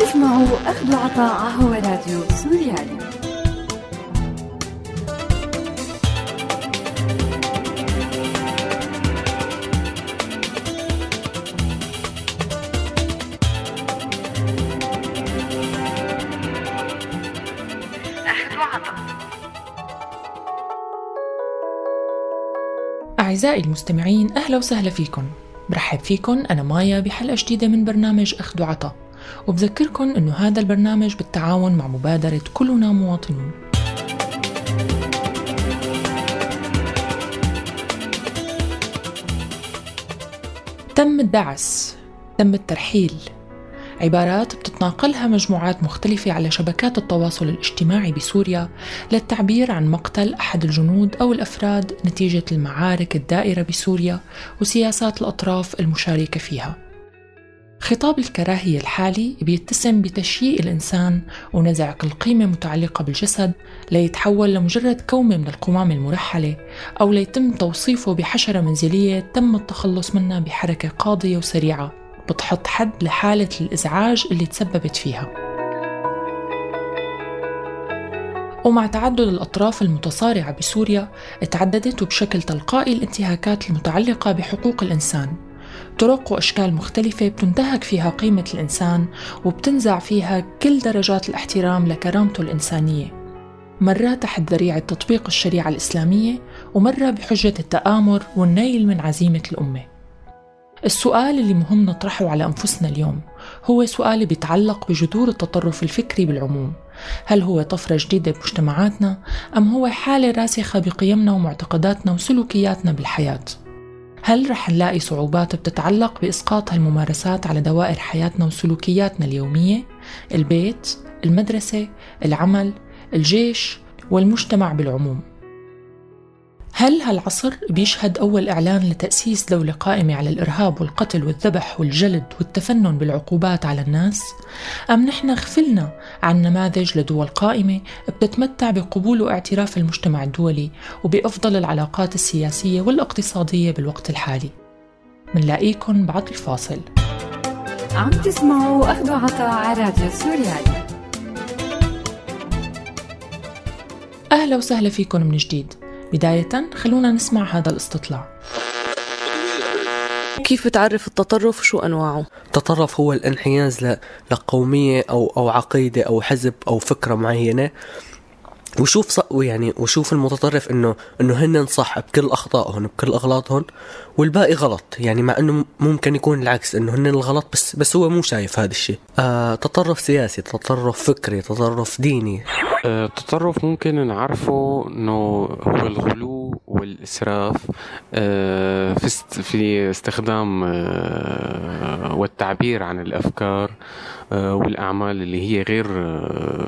تسمعوا أخذ عطاء هو راديو سوريالي أعزائي المستمعين أهلا وسهلا فيكم. برحب فيكم أنا مايا بحلقة جديدة من برنامج أخذ وعطا وبذكركم أنه هذا البرنامج بالتعاون مع مبادرة كلنا مواطنون تم الدعس تم الترحيل عبارات بتتناقلها مجموعات مختلفة على شبكات التواصل الاجتماعي بسوريا للتعبير عن مقتل أحد الجنود أو الأفراد نتيجة المعارك الدائرة بسوريا وسياسات الأطراف المشاركة فيها. خطاب الكراهية الحالي بيتسم بتشييء الإنسان ونزع كل قيمة متعلقة بالجسد ليتحول لمجرد كومة من القمامة المرحلة أو ليتم توصيفه بحشرة منزلية تم التخلص منها بحركة قاضية وسريعة. بتحط حد لحالة الإزعاج اللي تسببت فيها. ومع تعدد الأطراف المتصارعة بسوريا تعددت بشكل تلقائي الانتهاكات المتعلقة بحقوق الإنسان. طرق وأشكال مختلفة بتنتهك فيها قيمة الإنسان وبتنزع فيها كل درجات الاحترام لكرامته الإنسانية. مرة تحت ذريعة تطبيق الشريعة الإسلامية ومرة بحجة التآمر والنيل من عزيمة الأمة. السؤال اللي مهم نطرحه على أنفسنا اليوم هو سؤال بيتعلق بجذور التطرف الفكري بالعموم. هل هو طفرة جديدة بمجتمعاتنا أم هو حالة راسخة بقيمنا ومعتقداتنا وسلوكياتنا بالحياة؟ هل رح نلاقي صعوبات بتتعلق بإسقاط هالممارسات على دوائر حياتنا وسلوكياتنا اليومية؟ البيت، المدرسة، العمل، الجيش، والمجتمع بالعموم هل هالعصر بيشهد أول إعلان لتأسيس دولة قائمة على الإرهاب والقتل والذبح والجلد والتفنن بالعقوبات على الناس؟ أم نحن غفلنا عن نماذج لدول قائمة بتتمتع بقبول واعتراف المجتمع الدولي وبأفضل العلاقات السياسية والاقتصادية بالوقت الحالي؟ منلاقيكن بعد الفاصل عم تسمعوا أخذ عطاء على راديو سوريالي أهلا وسهلا فيكم من جديد بداية خلونا نسمع هذا الاستطلاع كيف بتعرف التطرف وشو أنواعه؟ التطرف هو الانحياز لقومية أو أو عقيدة أو حزب أو فكرة معينة وشوف ص... يعني وشوف المتطرف إنه إنه هن صح بكل اخطائهم بكل اغلاطهم والباقي غلط. يعني مع إنه ممكن يكون العكس إنه هن الغلط بس بس هو مو شايف هذا الشيء. آه تطرف سياسي تطرف فكري تطرف ديني. آه، التطرف ممكن نعرفه إنه هو الغلو والإسراف آه، في في استخدام آه، والتعبير عن الأفكار. والأعمال اللي هي غير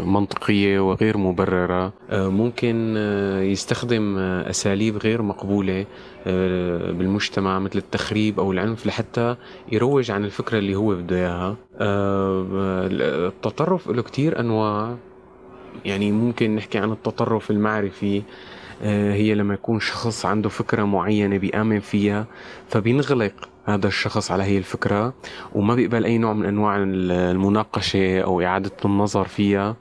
منطقية وغير مبررة. ممكن يستخدم أساليب غير مقبولة بالمجتمع مثل التخريب أو العنف لحتى يروج عن الفكرة اللي هو بده إياها. التطرف له كتير أنواع. يعني ممكن نحكي عن التطرف المعرفي آه، هي لما يكون شخص عنده فكرة معينة بيآمن فيها فبينغلق. هذا الشخص على هي الفكرة وما بيقبل أي نوع من أنواع المناقشة أو إعادة النظر فيها.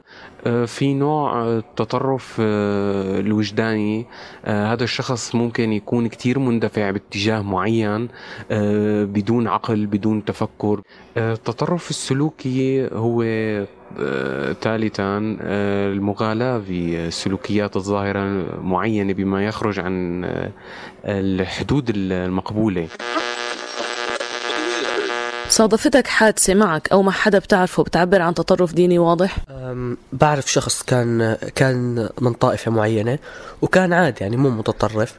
آه، في نوع التطرف آه، الوجداني. هذا الشخص ممكن يكون كتير مندفع باتجاه معين بدون عقل بدون تفكر. التطرف السلوكي هو ثالثا آه، المغالاة في سلوكيات الظاهرة معينة بما يخرج عن آه، الحدود المقبولة. صادفتك حادثة معك أو مع حدا بتعرفه بتعبر عن تطرف ديني واضح؟ بعرف شخص كان كان من طائفة معينة وكان عادي يعني مو متطرف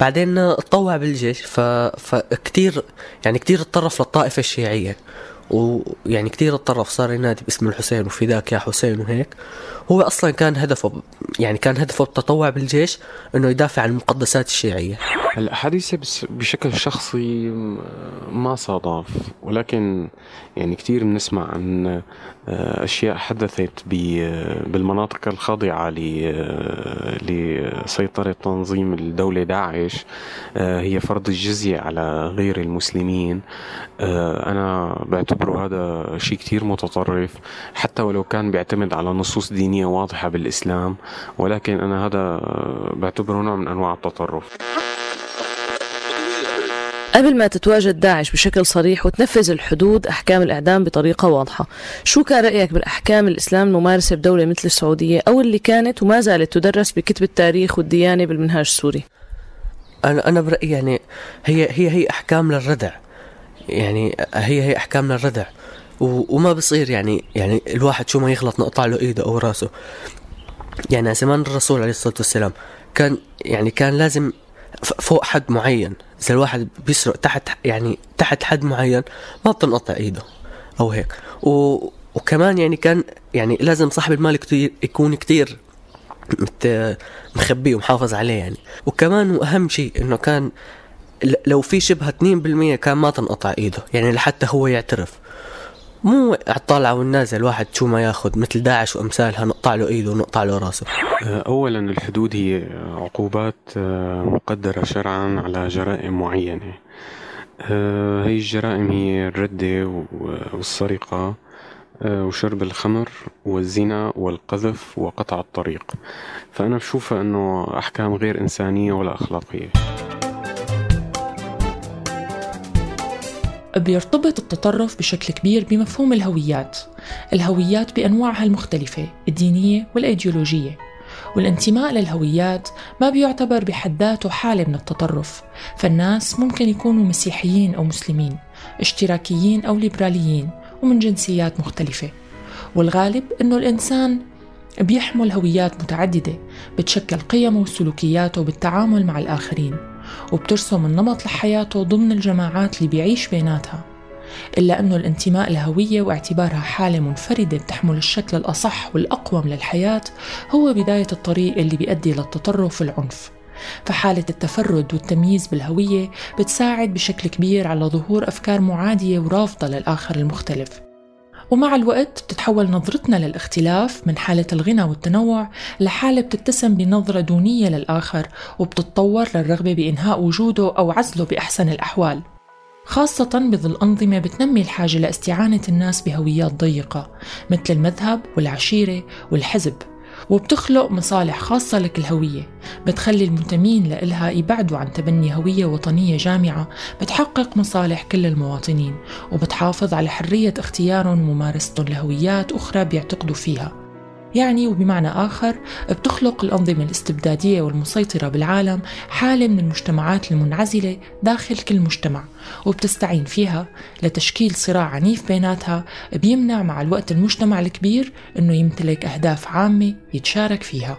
بعدين تطوع بالجيش ف... فكتير يعني كتير تطرف للطائفة الشيعية ويعني كثير أتطرف صار ينادي باسم الحسين وفداك يا حسين وهيك. هو أصلا كان هدفه يعني كان هدفه التطوع بالجيش إنه يدافع عن المقدسات الشيعية. هلا حديثي بس بشكل شخصي ما صادف ولكن يعني كثير بنسمع عن آه، أشياء حدثت بالمناطق الخاضعة لسيطرة تنظيم الدولة داعش. آه، هي فرض الجزية على غير المسلمين. آه، أنا بعتبر بعتبره هذا شيء كتير متطرف حتى ولو كان بيعتمد على نصوص دينية واضحة بالإسلام ولكن أنا هذا بعتبره نوع من أنواع التطرف. قبل ما تتواجد داعش بشكل صريح وتنفذ الحدود أحكام الإعدام بطريقة واضحة. شو كان رأيك بالأحكام الإسلام الممارسة بدولة مثل السعودية أو اللي كانت وما زالت تدرس بكتب التاريخ والديانة بالمنهاج السوري؟ أنا أنا برأيي يعني هي هي هي أحكام للردع. يعني هي هي احكام للردع و- وما بصير يعني يعني الواحد شو ما يغلط نقطع له إيده أو رأسه. يعني زمان الرسول عليه الصلاة والسلام كان يعني كان لازم فوق حد معين. إذا الواحد بيسرق تحت يعني تحت حد معين ما بتنقطع إيده أو هيك. و وكمان يعني كان يعني لازم صاحب المال كتير يكون كتير مخبيه ومحافظ عليه يعني. وكمان واهم شيء إنه كان لو في شبهة 2% كان ما تنقطع إيده يعني لحتى هو يعترف. مو الطالعة والنازل واحد شو ما ياخذ مثل داعش وأمثالها نقطع له إيده ونقطع له راسه. أولا الحدود هي عقوبات آه، مقدرة شرعا على جرائم معينة. آه، هي الجرائم هي الردة والسرقة وشرب الخمر والزنا والقذف وقطع الطريق. فأنا بشوفها أنه أحكام غير إنسانية ولا أخلاقية. بيرتبط التطرف بشكل كبير بمفهوم الهويات. الهويات بأنواعها المختلفة الدينية والأيديولوجية. والانتماء للهويات ما بيعتبر بحد ذاته حالة من التطرف. فالناس ممكن يكونوا مسيحيين أو مسلمين اشتراكيين أو ليبراليين ومن جنسيات مختلفة. والغالب أنه الإنسان بيحمل هويات متعددة بتشكل قيمه وسلوكياته بالتعامل مع الآخرين. وبترسم النمط لحياته ضمن الجماعات اللي بيعيش بيناتها إلا أنه الانتماء لهوية واعتبارها حالة منفردة بتحمل الشكل الأصح والأقوم للحياة هو بداية الطريق اللي بيؤدي للتطرف والعنف. فحالة التفرد والتمييز بالهوية بتساعد بشكل كبير على ظهور أفكار معادية ورافضة للآخر المختلف. ومع الوقت بتتحول نظرتنا للاختلاف من حالة الغنى والتنوع لحالة بتتسم بنظرة دونية للآخر وبتتطور للرغبة بإنهاء وجوده أو عزله بأحسن الأحوال. خاصة بظل أنظمة بتنمي الحاجة لاستعانة الناس بهويات ضيقة مثل المذهب والعشيرة والحزب. وبتخلق مصالح خاصة لكل هوية بتخلي المنتمين لإلها يبعدوا عن تبني هوية وطنية جامعة. بتحقق مصالح كل المواطنين. وبتحافظ على حرية اختيارهم وممارستهم لهويات أخرى بيعتقدوا فيها. يعني وبمعنى آخر بتخلق الأنظمة الاستبدادية والمسيطرة بالعالم حالة من المجتمعات المنعزلة داخل كل مجتمع وبتستعين فيها لتشكيل صراع عنيف بيناتها بيمنع مع الوقت المجتمع الكبير أنه يمتلك أهداف عامة يتشارك فيها.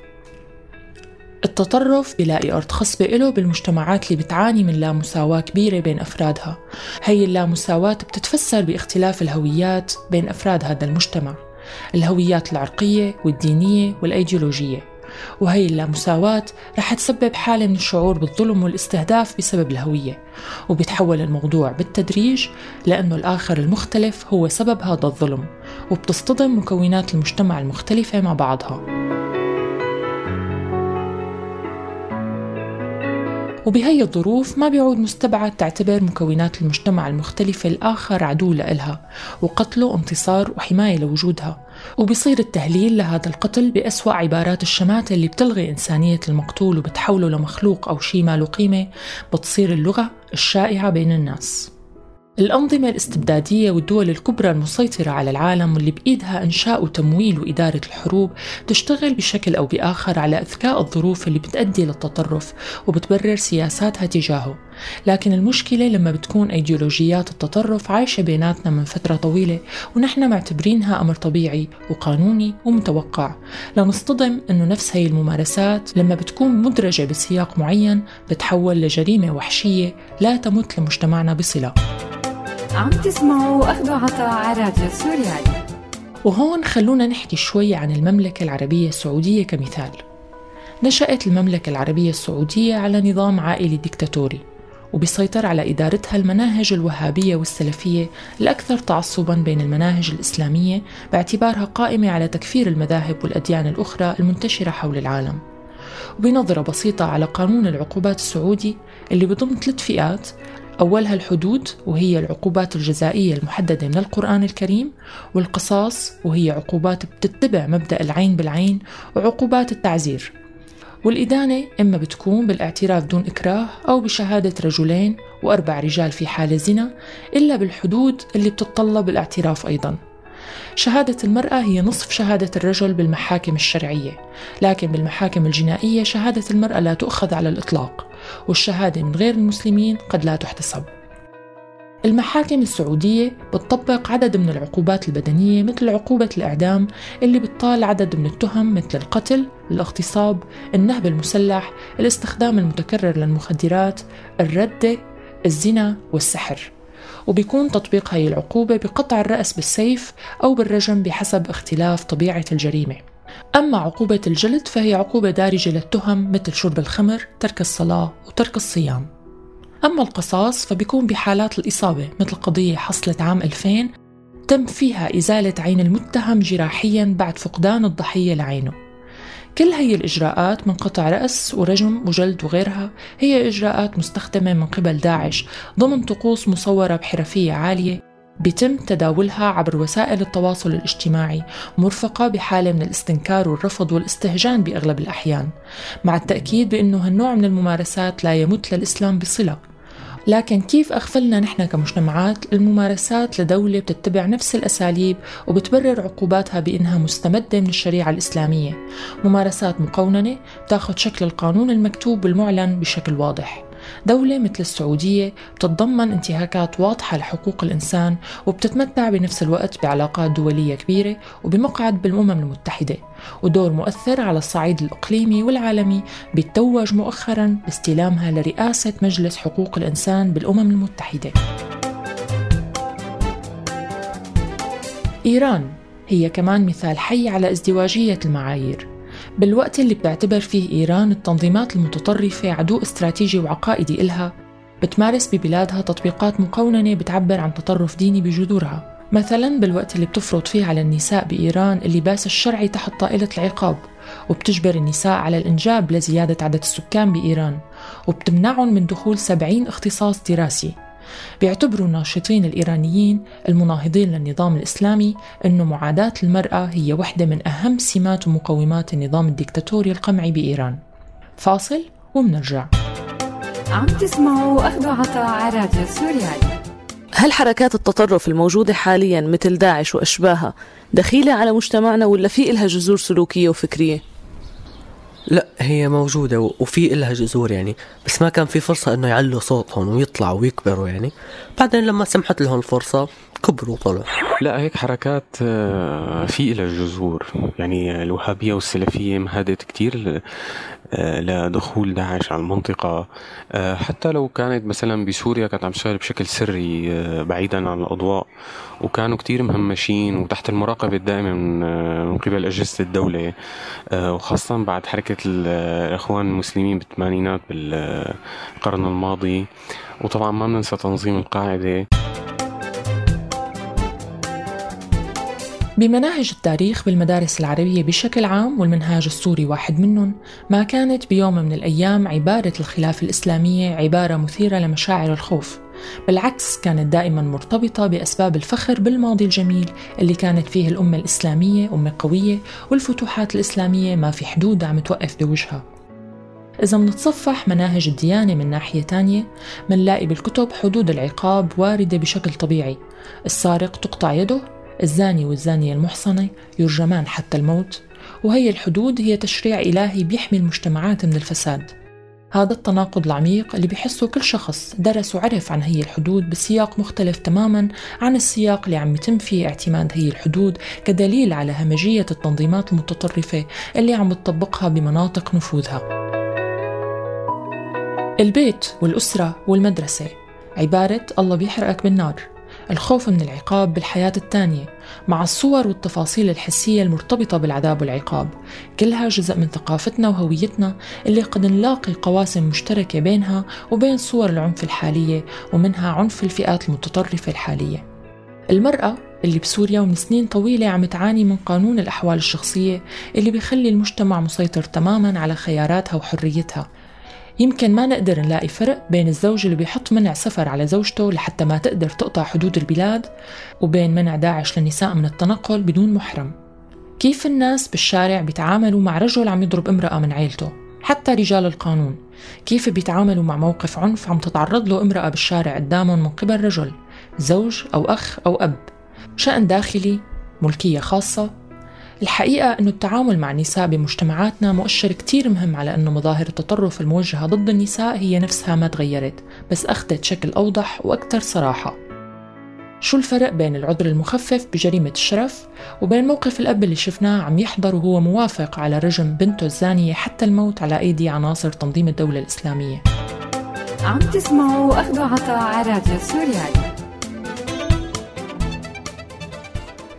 التطرف بيلاقي أرض خصبة له بالمجتمعات اللي بتعاني من لا مساواة كبيرة بين أفرادها. هي اللامساواة بتتفسر باختلاف الهويات بين أفراد هذا المجتمع. الهويات العرقية والدينية والأيديولوجية. وهي اللامساواة رح تسبب حالة من الشعور بالظلم والاستهداف بسبب الهوية وبيتحول الموضوع بالتدريج لأنه الآخر المختلف هو سبب هذا الظلم وبتصطدم مكونات المجتمع المختلفة مع بعضها. وبهي الظروف ما بيعود مستبعد تعتبر مكونات المجتمع المختلفة الآخر عدو لإلها وقتله انتصار وحماية لوجودها. وبصير التهليل لهذا القتل بأسوأ عبارات الشماتة اللي بتلغي إنسانية المقتول وبتحوله لمخلوق أو شيء ما له قيمة بتصير اللغة الشائعة بين الناس. الأنظمة الاستبدادية والدول الكبرى المسيطرة على العالم واللي بإيدها إنشاء وتمويل وإدارة الحروب تشتغل بشكل أو بآخر على إذكاء الظروف اللي بتأدي للتطرف وبتبرر سياساتها تجاهه. لكن المشكلة لما بتكون أيديولوجيات التطرف عايشة بيناتنا من فترة طويلة ونحن معتبرينها أمر طبيعي وقانوني ومتوقع. لنصطدم أنه نفس هي الممارسات لما بتكون مدرجة بسياق معين بتحول لجريمة وحشية لا تمت لمجتمعنا بصلة. عم تسمعوا أخذ عطاء على راديو سوريالي. وهون خلونا نحكي شوي عن المملكة العربية السعودية كمثال. نشأت المملكة العربية السعودية على نظام عائلي ديكتاتوري وبيسيطر على إدارتها المناهج الوهابية والسلفية الأكثر تعصبا بين المناهج الإسلامية باعتبارها قائمة على تكفير المذاهب والأديان الأخرى المنتشرة حول العالم. وبنظرة بسيطة على قانون العقوبات السعودي اللي بضم ثلاث فئات أولها الحدود وهي العقوبات الجزائية المحددة من القرآن الكريم والقصاص وهي عقوبات بتتبع مبدأ العين بالعين وعقوبات التعزير. والإدانة إما بتكون بالاعتراف دون إكراه أو بشهادة رجلين وأربع رجال في حال زنا إلا بالحدود اللي بتتطلب الاعتراف أيضاً. شهادة المرأة هي نصف شهادة الرجل بالمحاكم الشرعية، لكن بالمحاكم الجنائية شهادة المرأة لا تؤخذ على الإطلاق، والشهادة من غير المسلمين قد لا تحتسب. المحاكم السعودية بتطبق عدد من العقوبات البدنية مثل عقوبة الإعدام اللي بتطال عدد من التهم مثل القتل، الاغتصاب، النهب المسلح، الاستخدام المتكرر للمخدرات، الردة، الزنا والسحر. وبيكون تطبيق هاي العقوبة بقطع الرأس بالسيف أو بالرجم بحسب اختلاف طبيعة الجريمة أما عقوبة الجلد فهي عقوبة دارجة للتهم مثل شرب الخمر، ترك الصلاة وترك الصيام. أما القصاص فبيكون بحالات الإصابة مثل قضية حصلت عام 2000 تم فيها إزالة عين المتهم جراحيا بعد فقدان الضحية لعينه. كل هي الإجراءات من قطع رأس ورجم وجلد وغيرها هي إجراءات مستخدمة من قبل داعش ضمن طقوس مصورة بحرفية عالية بيتم تداولها عبر وسائل التواصل الاجتماعي مرفقة بحالة من الاستنكار والرفض والاستهجان بأغلب الأحيان مع التأكيد بأنه هالنوع من الممارسات لا يمت للإسلام بصلة. لكن كيف أغفلنا نحن كمجتمعات الممارسات لدولة بتتبع نفس الأساليب وبتبرر عقوباتها بأنها مستمدة من الشريعة الإسلامية؟ ممارسات مقوننة تاخذ شكل القانون المكتوب والمعلن بشكل واضح. دولة مثل السعودية بتتضمن انتهاكات واضحة لحقوق الإنسان وبتتمتع بنفس الوقت بعلاقات دولية كبيرة وبمقعد بالأمم المتحدة. ودور مؤثر على الصعيد الإقليمي والعالمي بيتوج مؤخرا باستلامها لرئاسة مجلس حقوق الإنسان بالأمم المتحدة. إيران هي كمان مثال حي على ازدواجية المعايير. بالوقت اللي بتعتبر فيه إيران التنظيمات المتطرفة عدو استراتيجي وعقائدي إلها بتمارس ببلادها تطبيقات مقوننة بتعبر عن تطرف ديني بجذورها. مثلا بالوقت اللي بتفرض فيه على النساء بإيران اللباس الشرعي تحت طائلة العقاب وبتجبر النساء على الإنجاب لزيادة عدد السكان بإيران وبتمنعهم من دخول 70 اختصاص دراسي. بيعتبروا الناشطين الإيرانيين المناهضين للنظام الإسلامي أن معاداة المرأة هي واحدة من أهم سمات ومقومات النظام الديكتاتوري القمعي بإيران. فاصل ومنرجع. عم تسمعوا أخذ عطاء على راديو سوريالي هل حركات التطرف الموجودة حاليا مثل داعش وأشباهها دخيلة على مجتمعنا ولا في إلها جذور سلوكية وفكرية؟ لا هي موجودة وفي إلها جذور يعني بس ما كان في فرصة إنه يعلوا صوتهم ويطلعوا ويكبروا يعني. بعدين لما سمحت لهم الفرصة كبروا وطلعوا. لا هيك حركات آه، في إلها جذور. يعني الوهابية والسلفية مهدت كتير لدخول داعش على المنطقة. آه، حتى لو كانت مثلا بسوريا كانت عم تشتغل بشكل سري بعيدا عن الأضواء وكانوا كتير مهمشين وتحت المراقبة الدائمة من من قبل أجهزة الدولة. وخاصة بعد حركة الإخوان المسلمين بالثمانينات بالقرن الماضي. وطبعا ما بننسى تنظيم القاعدة. بمناهج التاريخ بالمدارس العربية بشكل عام والمنهاج السوري واحد منهم ما كانت بيوم من الأيام عبارة الخلافة الإسلامية عبارة مثيرة لمشاعر الخوف. بالعكس كانت دائما مرتبطة بأسباب الفخر بالماضي الجميل اللي كانت فيه الأمة الإسلامية أمة قوية والفتوحات الإسلامية ما في حدود عم توقف بوجهها. إذا منتصفح مناهج الديانة من ناحية تانية منلاقي بالكتب حدود العقاب واردة بشكل طبيعي. السارق تقطع يده الزاني والزانية المحصنة يرجمان حتى الموت وهي الحدود هي تشريع إلهي بيحمي المجتمعات من الفساد. هذا التناقض العميق اللي بيحسه كل شخص درس وعرف عن هي الحدود بسياق مختلف تماما عن السياق اللي عم يتم فيه اعتماد هي الحدود كدليل على همجية التنظيمات المتطرفة اللي عم تطبقها بمناطق نفوذها. البيت والأسرة والمدرسة عبارة الله بيحرقك بالنار. الخوف من العقاب بالحياة التانية مع الصور والتفاصيل الحسية المرتبطة بالعذاب والعقاب. كلها جزء من ثقافتنا وهويتنا اللي قد نلاقي قواسم مشتركة بينها وبين صور العنف الحالية ومنها عنف الفئات المتطرفة الحالية. المرأة اللي بسوريا ومن سنين طويلة عم تعاني من قانون الأحوال الشخصية اللي بيخلي المجتمع مسيطر تماما على خياراتها وحريتها. يمكن ما نقدر نلاقي فرق بين الزوج اللي بيحط منع سفر على زوجته لحتى ما تقدر تقطع حدود البلاد وبين منع داعش للنساء من التنقل بدون محرم. كيف الناس بالشارع بيتعاملوا مع رجل عم يضرب امرأة من عيلته؟ حتى رجال القانون. كيف بيتعاملوا مع موقف عنف عم تتعرض له امرأة بالشارع قدامهم من قبل رجل زوج أو أخ أو أب؟ شأن داخلي ملكية خاصة الحقيقة أنه التعامل مع النساء بمجتمعاتنا مؤشر كتير مهم على أنه مظاهر التطرف الموجهة ضد النساء هي نفسها ما تغيرت بس أخذت شكل أوضح وأكثر صراحة. شو الفرق بين العذر المخفف بجريمة الشرف وبين موقف الأب اللي شفناه عم يحضر وهو موافق على رجم بنته الزانية حتى الموت على أيدي عناصر تنظيم الدولة الإسلامية؟ عم تسمعوا أخذ عطاء على راديو سوريالي.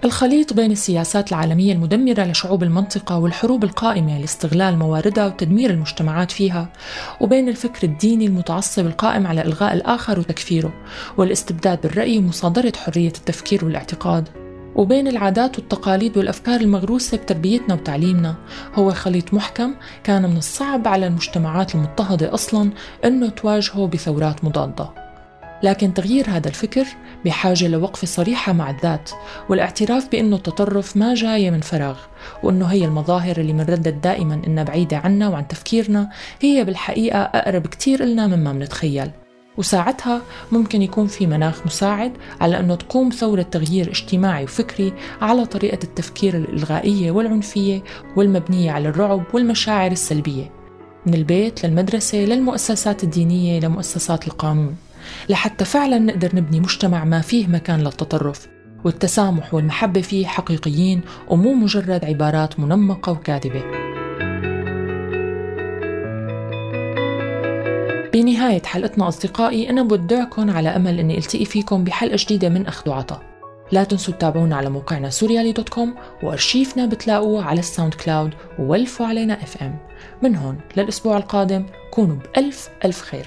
الخليط بين السياسات العالمية المدمرة لشعوب المنطقة والحروب القائمة لاستغلال مواردها وتدمير المجتمعات فيها وبين الفكر الديني المتعصب القائم على إلغاء الآخر وتكفيره والاستبداد بالرأي ومصادرة حرية التفكير والاعتقاد. وبين العادات والتقاليد والأفكار المغروسة بتربيتنا وتعليمنا. هو خليط محكم كان من الصعب على المجتمعات المضطهدة أصلا أنه تواجهه بثورات مضادة. لكن تغيير هذا الفكر بحاجة لوقفة صريحة مع الذات والاعتراف بأنه التطرف ما جاي من فراغ وأنه هي المظاهر اللي منردد دائما إنها بعيدة عنا وعن تفكيرنا هي بالحقيقة أقرب كتير إلنا مما منتخيل. وساعتها ممكن يكون في مناخ مساعد على أنه تقوم ثورة تغيير اجتماعي وفكري على طريقة التفكير الإلغائية والعنفية والمبنية على الرعب والمشاعر السلبية من البيت للمدرسة للمؤسسات الدينية لمؤسسات القانون. لحتى فعلا نقدر نبني مجتمع ما فيه مكان للتطرف والتسامح والمحبة فيه حقيقيين ومو مجرد عبارات منمقة وكاذبة. بنهاية حلقتنا أصدقائي أنا بودعكم على أمل أني ألتقي فيكم بحلقة جديدة من أخذ وعطا لا تنسوا تتابعونا على موقعنا سوريالي dot com وأرشيفنا بتلاقوه على الساوند كلاود وولفوا علينا FM من هون للأسبوع القادم كونوا بألف ألف خير.